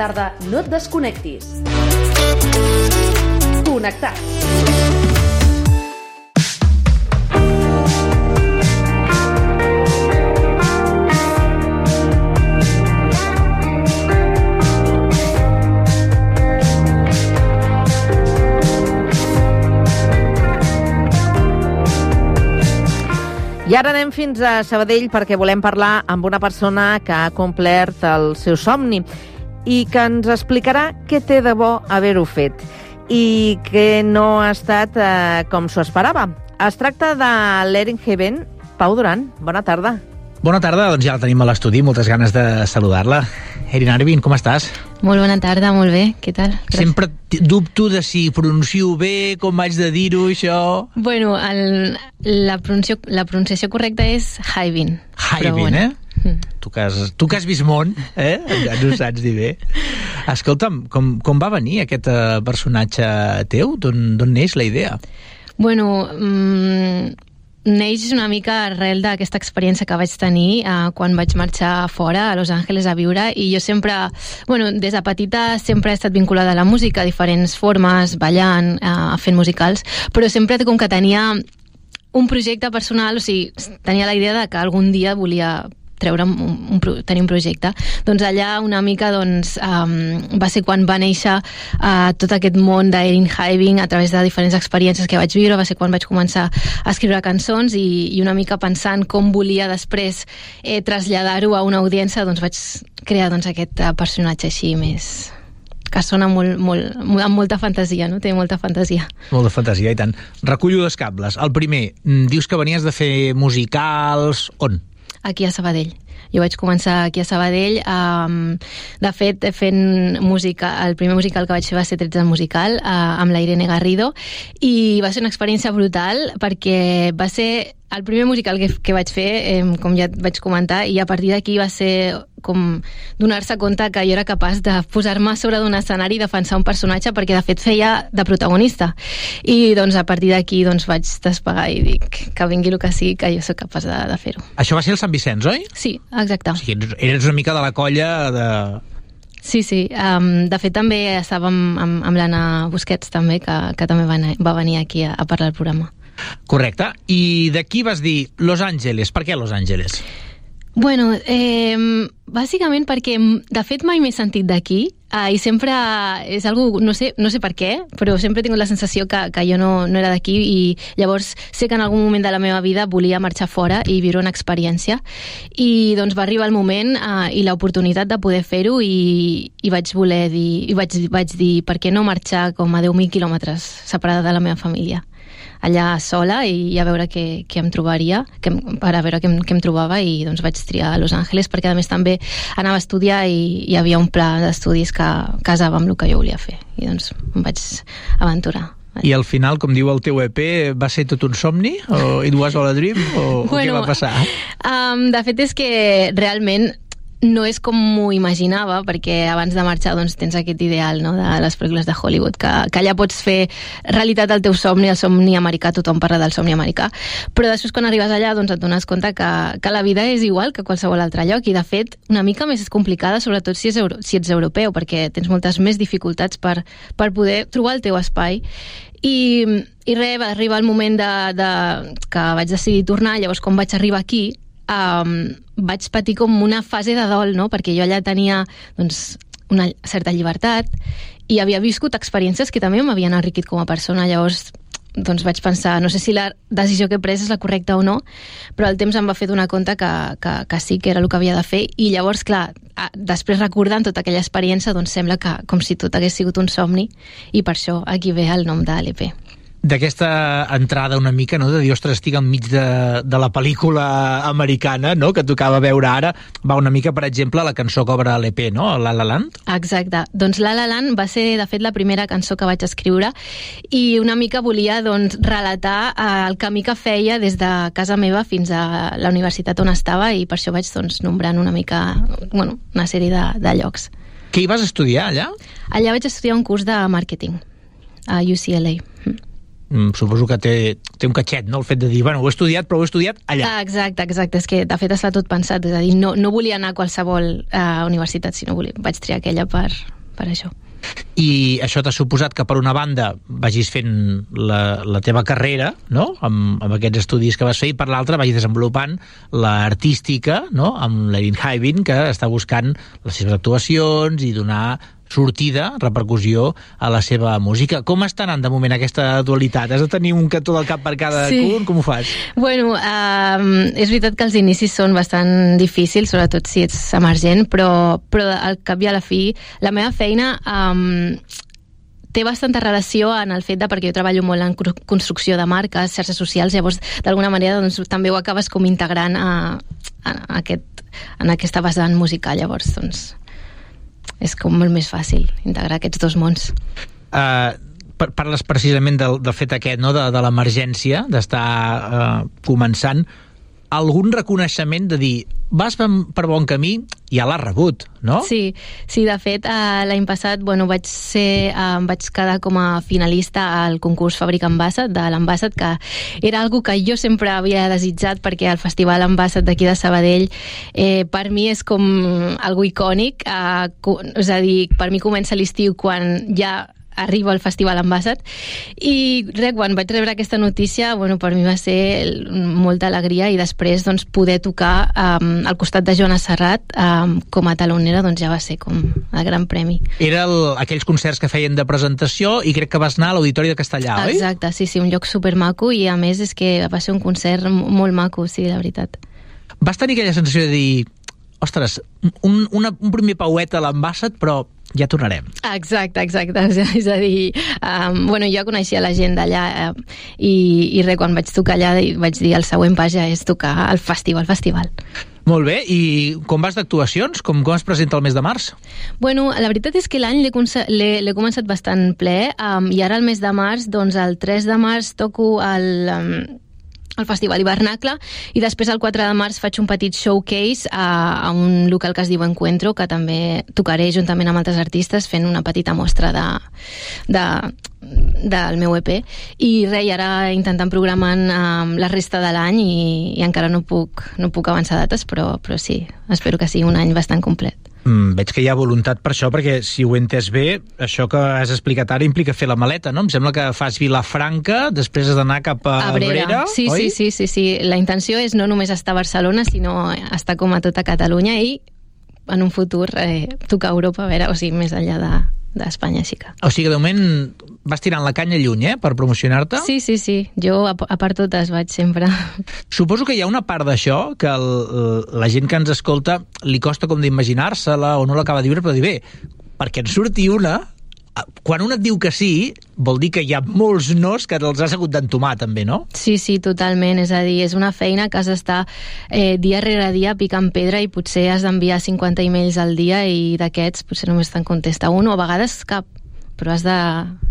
tarda no et desconnectis. Connectats. I ara anem fins a Sabadell perquè volem parlar amb una persona que ha complert el seu somni i que ens explicarà què té de bo haver-ho fet i que no ha estat eh, com s'ho esperava. Es tracta de l'Erin Heaven. Pau Duran, bona tarda. Bona tarda, doncs ja la tenim a l'estudi, moltes ganes de saludar-la. Erin Arvin, com estàs? Molt bona tarda, molt bé, què tal? Gràcies. Sempre dubto de si pronuncio bé, com vaig de dir-ho, això... Bueno, el, la, pronunciació, la pronunciació correcta és Haivin. Haivin, bueno. eh? Tu que, has, tu que has vist món, eh? Ja no saps dir bé. Escolta'm, com, com va venir aquest uh, personatge teu? D'on neix la idea? Bueno, mmm, neix una mica arrel d'aquesta experiència que vaig tenir eh, quan vaig marxar fora a Los Angeles a viure i jo sempre, bueno, des de petita sempre he estat vinculada a la música, a diferents formes, ballant, eh, fent musicals, però sempre com que tenia un projecte personal, o sigui, tenia la idea de que algun dia volia treure un, un, tenir un projecte. Doncs allà una mica doncs, um, va ser quan va néixer uh, tot aquest món d'Erin Hiving a través de diferents experiències que vaig viure, va ser quan vaig començar a escriure cançons i, i una mica pensant com volia després eh, traslladar-ho a una audiència, doncs vaig crear doncs, aquest uh, personatge així més que sona molt, molt, amb molta fantasia, no? Té molta fantasia. Molta fantasia, i tant. Recullo dos cables. El primer, mm, dius que venies de fer musicals... On? Aquí a Sabadell. Jo vaig començar aquí a Sabadell, um, de fet, fent música, el primer musical que vaig fer va ser 13 musical, uh, amb la Irene Garrido, i va ser una experiència brutal perquè va ser el primer musical que, que vaig fer, eh, com ja vaig comentar, i a partir d'aquí va ser com donar-se compte que jo era capaç de posar-me sobre d'un escenari i defensar un personatge perquè de fet feia de protagonista i doncs a partir d'aquí doncs vaig despegar i dic que vingui el que sigui que jo sóc capaç de, de fer-ho. Això va ser el Sant Vicenç, oi? Sí, exacte. O sigui, eres una mica de la colla de... Sí, sí. Um, de fet, també estàvem amb, amb l'Anna Busquets, també, que, que també va, va venir aquí a, a parlar del programa. Correcte. I d'aquí vas dir Los Angeles. Per què Los Angeles? Bueno, eh, bàsicament perquè, de fet, mai m'he sentit d'aquí. Eh, i sempre és algo, no sé, no sé per què, però sempre he tingut la sensació que, que jo no, no era d'aquí i llavors sé que en algun moment de la meva vida volia marxar fora i viure una experiència. I doncs va arribar el moment eh, i l'oportunitat de poder fer-ho i, i vaig voler dir, i vaig, vaig dir per què no marxar com a 10.000 quilòmetres separada de la meva família allà sola i a veure què, què em trobaria, que, per a veure què què em trobava i doncs vaig triar a Los Angeles perquè a més també anava a estudiar i hi havia un pla d'estudis que casava amb el que jo volia fer i doncs em vaig aventurar. I al final, com diu el teu EP, va ser tot un somni? O it was all a dream? O, bueno, o què va passar? Um, de fet és que realment no és com m'ho imaginava, perquè abans de marxar doncs, tens aquest ideal no, de les pel·lícules de Hollywood, que, que allà pots fer realitat el teu somni, el somni americà, tothom parla del somni americà, però després quan arribes allà doncs, et dones compte que, que la vida és igual que qualsevol altre lloc, i de fet una mica més és complicada, sobretot si, és euro, si ets europeu, perquè tens moltes més dificultats per, per poder trobar el teu espai, i, i res, va arribar el moment de, de, que vaig decidir tornar, llavors quan vaig arribar aquí, um, vaig patir com una fase de dol, no? perquè jo allà tenia doncs, una certa llibertat i havia viscut experiències que també m'havien enriquit com a persona, llavors doncs vaig pensar, no sé si la decisió que he pres és la correcta o no, però el temps em va fer donar compte que, que, que sí que era el que havia de fer. I llavors, clar, després recordant tota aquella experiència, doncs sembla que com si tot hagués sigut un somni i per això aquí ve el nom de l'EP d'aquesta entrada una mica, no? de dir, ostres, estic enmig de, de la pel·lícula americana, no?, que tocava veure ara, va una mica, per exemple, la cançó que obre l'EP, no?, La La Land. Exacte. Doncs La La Land va ser, de fet, la primera cançó que vaig escriure i una mica volia, doncs, relatar eh, el camí que feia des de casa meva fins a la universitat on estava i per això vaig, doncs, nombrant una mica, bueno, una sèrie de, de llocs. Què hi vas estudiar, allà? Allà vaig estudiar un curs de màrqueting a UCLA. Mm. Mm, suposo que té, té un catxet, no?, el fet de dir, bueno, ho he estudiat, però ho he estudiat allà. Ah, exacte, exacte. És que, de fet, està tot pensat. És a dir, no, no volia anar a qualsevol uh, universitat, sinó volia, vaig triar aquella per, per això. I això t'ha suposat que, per una banda, vagis fent la, la teva carrera, no?, amb, amb aquests estudis que vas fer, i per l'altra vagis desenvolupant l'artística, no?, amb l'Erin Haibin, que està buscant les seves actuacions i donar sortida, repercussió a la seva música. Com està anant de moment aquesta dualitat? Has de tenir un cantó del cap per cada Sí. punt? Com ho fas? Bueno, um, és veritat que els inicis són bastant difícils, sobretot si ets emergent, però, però al cap i a la fi, la meva feina um, té bastanta relació en el fet de, perquè jo treballo molt en construcció de marques, xarxes socials, llavors d'alguna manera doncs, també ho acabes com integrant a, a, a aquest, en aquesta vessant musical, llavors doncs és com molt més fàcil integrar aquests dos mons. Uh, par- parles precisament del, del fet aquest, no?, de, de l'emergència, d'estar uh, començant. Algun reconeixement de dir, vas per, bon camí, ja l'has rebut, no? Sí, sí, de fet, eh, l'any passat bueno, vaig, ser, eh, vaig quedar com a finalista al concurs Fàbrica Ambassat de l'Ambassat, que era algo que jo sempre havia desitjat perquè el Festival Ambassat d'aquí de Sabadell eh, per mi és com algo icònic, eh, és a dir, per mi comença l'estiu quan ja arriba al Festival Ambassat i res, quan vaig rebre aquesta notícia bueno, per mi va ser molta alegria i després doncs, poder tocar um, al costat de Joana Serrat um, com a talonera doncs, ja va ser com el gran premi. Era el, aquells concerts que feien de presentació i crec que vas anar a l'Auditori de Castellà, oi? exacte, sí, sí, un lloc supermaco i a més és que va ser un concert molt maco, sí, la veritat. Vas tenir aquella sensació de dir ostres, un, una, un primer pauet a l'Ambassat, però ja tornarem. Exacte, exacte. És a dir, um, bueno, jo coneixia la gent d'allà uh, i, i res, quan vaig tocar allà vaig dir el següent pas ja és tocar al festival, festival. Molt bé, i com vas d'actuacions? Com, com es presenta el mes de març? Bueno, la veritat és que l'any l'he començat bastant ple um, i ara el mes de març, doncs el 3 de març toco el... Um, al Festival Hivernacle i després el 4 de març faig un petit showcase a, a un local que es diu Encuentro que també tocaré juntament amb altres artistes fent una petita mostra de, de, del meu EP i res, i ara intentant programant um, la resta de l'any i, i encara no puc, no puc avançar dates però, però sí, espero que sigui un any bastant complet Mm, veig que hi ha voluntat per això, perquè si ho he entès bé, això que has explicat ara implica fer la maleta, no? Em sembla que fas Vilafranca, després has d'anar cap a, Abrera. sí, oi? sí, sí, sí, sí. La intenció és no només estar a Barcelona, sinó estar com a tota Catalunya i en un futur eh, tocar a Europa, a veure, o sigui, més enllà de d'Espanya, sí que. O sigui, de moment vas tirant la canya lluny, eh?, per promocionar-te. Sí, sí, sí. Jo a, a part totes vaig sempre. Suposo que hi ha una part d'això que el, la gent que ens escolta li costa com d'imaginar-se-la o no l'acaba de viure, però dir, bé, perquè en surti una, quan un et diu que sí, vol dir que hi ha molts nos que els has hagut d'entomar, també, no? Sí, sí, totalment. És a dir, és una feina que has d'estar eh, dia rere dia picant pedra i potser has d'enviar 50 emails al dia i d'aquests potser només te'n contesta un o a vegades cap però has de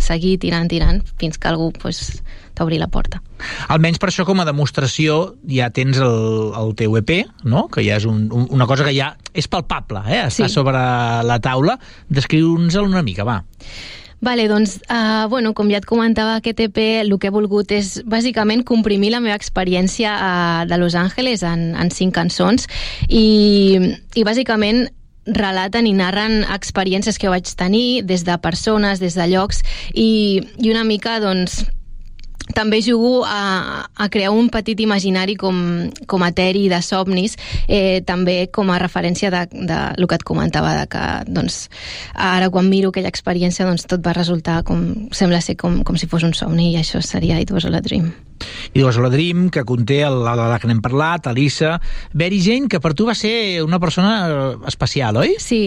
seguir tirant, tirant, fins que algú pues, t'obri la porta. Almenys per això, com a demostració, ja tens el, el teu EP, no? que ja és un, un, una cosa que ja és palpable, eh? està Sí. sobre la taula. Descriu'ns-el una mica, va. Vale, doncs, uh, bueno, com ja et comentava, aquest EP el que he volgut és bàsicament comprimir la meva experiència uh, de Los Angeles en, en cinc cançons i, i bàsicament relaten i narren experiències que vaig tenir des de persones, des de llocs i, i una mica, doncs, també jugo a, a crear un petit imaginari com, com eteri de somnis, eh, també com a referència de, de lo que et comentava, de que doncs, ara quan miro aquella experiència doncs, tot va resultar com, sembla ser com, com si fos un somni i això seria It Was All a Dream. I dius la Dream, que conté el, la, la que n'hem parlat, Elisa, Mary Jane, que per tu va ser una persona eh, especial, oi? Sí,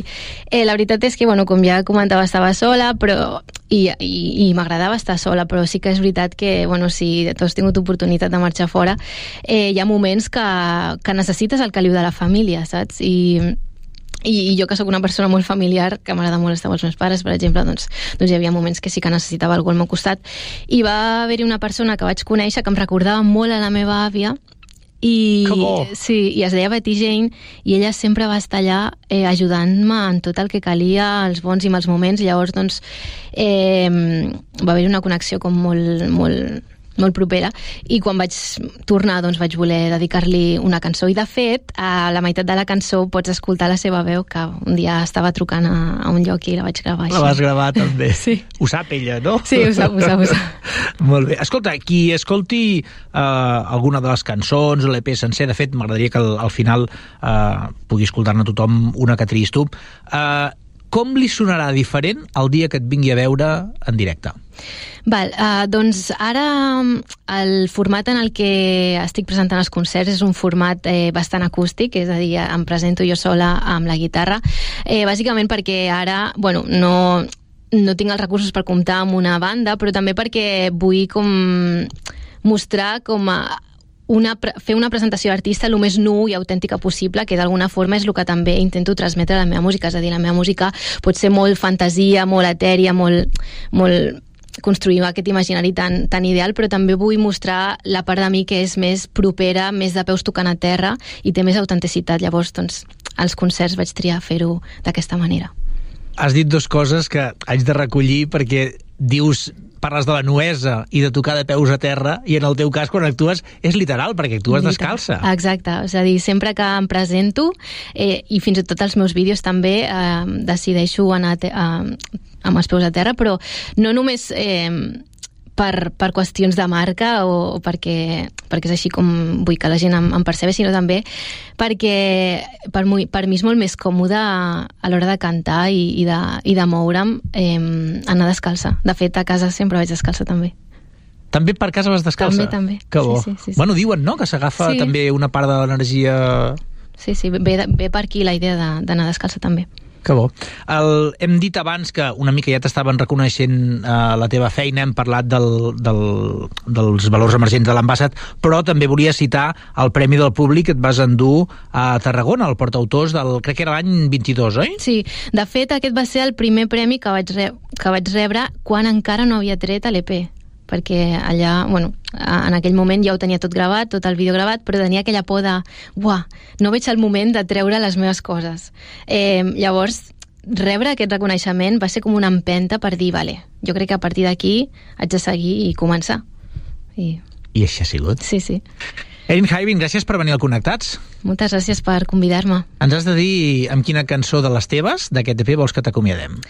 eh, la veritat és que, bueno, com ja comentava, estava sola, però i, i, i m'agradava estar sola, però sí que és veritat que, bueno, si tu has tingut oportunitat de marxar fora, eh, hi ha moments que, que necessites el caliu de la família, saps? I, i, i jo que sóc una persona molt familiar, que m'agrada molt estar amb els meus pares, per exemple, doncs, doncs hi havia moments que sí que necessitava algú al meu costat. I va haver-hi una persona que vaig conèixer que em recordava molt a la meva àvia i, sí, i es deia Betty Jane i ella sempre va estar allà eh, ajudant-me en tot el que calia, els bons i mals moments. I llavors doncs eh, va haver una connexió com molt, molt, molt propera i quan vaig tornar doncs vaig voler dedicar-li una cançó i de fet a la meitat de la cançó pots escoltar la seva veu que un dia estava trucant a, a un lloc i la vaig gravar La així. vas gravar també. Sí. Ho sap ella, no? Sí, ho sap, ho sap, ho sap. Molt bé. Escolta, qui escolti eh, alguna de les cançons, l'EP sencer, de fet, m'agradaria que al, al final eh, pugui escoltar-ne tothom una que triïs tu, eh, com li sonarà diferent el dia que et vingui a veure en directe? Val, uh, doncs ara mm, el format en el que estic presentant els concerts és un format eh, bastant acústic, és a dir, em presento jo sola amb la guitarra, eh, bàsicament perquè ara, bueno, no, no tinc els recursos per comptar amb una banda, però també perquè vull com mostrar com a una, fer una presentació d'artista el més nu i autèntica possible, que d'alguna forma és el que també intento transmetre a la meva música. És a dir, la meva música pot ser molt fantasia, molt etèria, molt, molt construir aquest imaginari tan, tan ideal, però també vull mostrar la part de mi que és més propera, més de peus tocant a terra i té més autenticitat. Llavors, doncs, als concerts vaig triar fer-ho d'aquesta manera. Has dit dues coses que haig de recollir perquè dius parles de la nuesa i de tocar de peus a terra i en el teu cas quan actues és literal perquè actues descalça. Exacte, és a dir, sempre que em presento eh, i fins i tot els meus vídeos també eh, decideixo anar a eh, amb els peus a terra, però no només eh, per, per qüestions de marca o, o perquè, perquè és així com vull que la gent em, em percebi, sinó també perquè per, mu- per mi és molt més còmode a l'hora de cantar i, i, de, i de moure'm eh, anar descalça. De fet, a casa sempre vaig descalça també. També per casa vas descalça? També, també. Que bo. Sí, sí, sí, sí. Bueno, diuen, no?, que s'agafa Sí. també una part de l'energia... Sí, sí, ve, ve per aquí la idea de- d'anar descalça també. Que bo. El, hem dit abans que una mica ja t'estaven reconeixent eh, la teva feina, hem parlat del, del, dels valors emergents de l'ambassat, però també volia citar el Premi del Públic que et vas endur a Tarragona, al portautors del, crec que era l'any 22, oi? Sí, de fet aquest va ser el primer premi que vaig, re que vaig rebre quan encara no havia tret l'EP perquè allà, bueno, en aquell moment ja ho tenia tot gravat, tot el vídeo gravat, però tenia aquella por de, uah, no veig el moment de treure les meves coses. Eh, llavors, rebre aquest reconeixement va ser com una empenta per dir, vale, jo crec que a partir d'aquí haig de seguir i començar. I, I així ha sigut. sí, sí. Erin Haivin, gràcies per venir al Connectats. Moltes gràcies per convidar-me. Ens has de dir amb quina cançó de les teves d'aquest EP vols que t'acomiadem.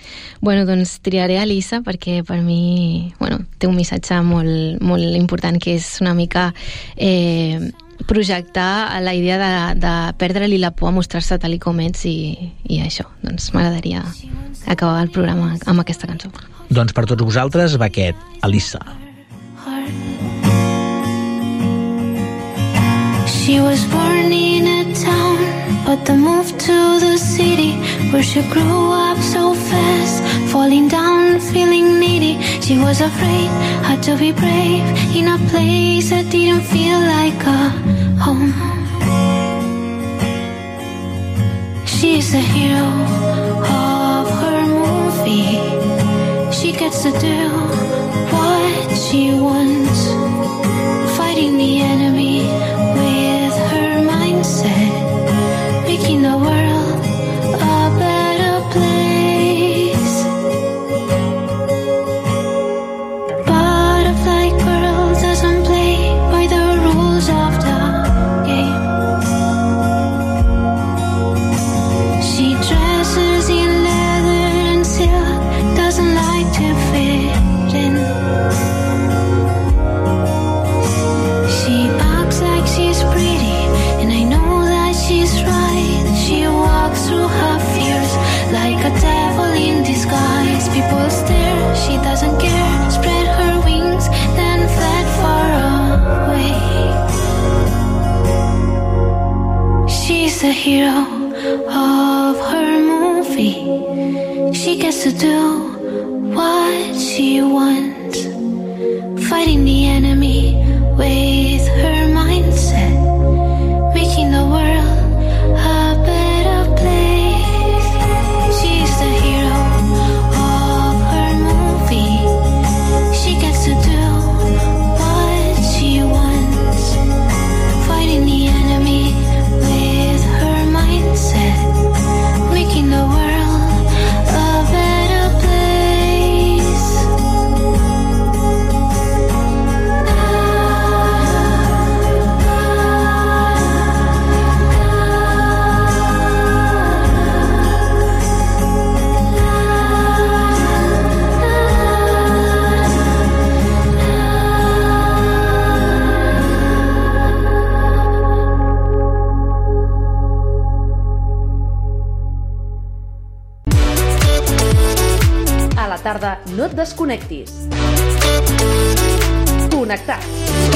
Bueno, doncs triaré Elisa perquè per mi bueno, té un missatge molt, molt important que és una mica eh, projectar la idea de, de perdre-li la por a mostrar-se tal i com ets i, i això. Doncs m'agradaria acabar el programa amb aquesta cançó. Doncs per tots vosaltres va aquest, Elisa. She was born in a town, but the move to the city where she grew up so fast, falling down, feeling needy. She was afraid, had to be brave in a place that didn't feel like a home. She's the hero of her movie. She gets to do what she wants fighting the enemy The hero of her movie. She gets to do what she wants fighting the enemy desconnectis. Connectats.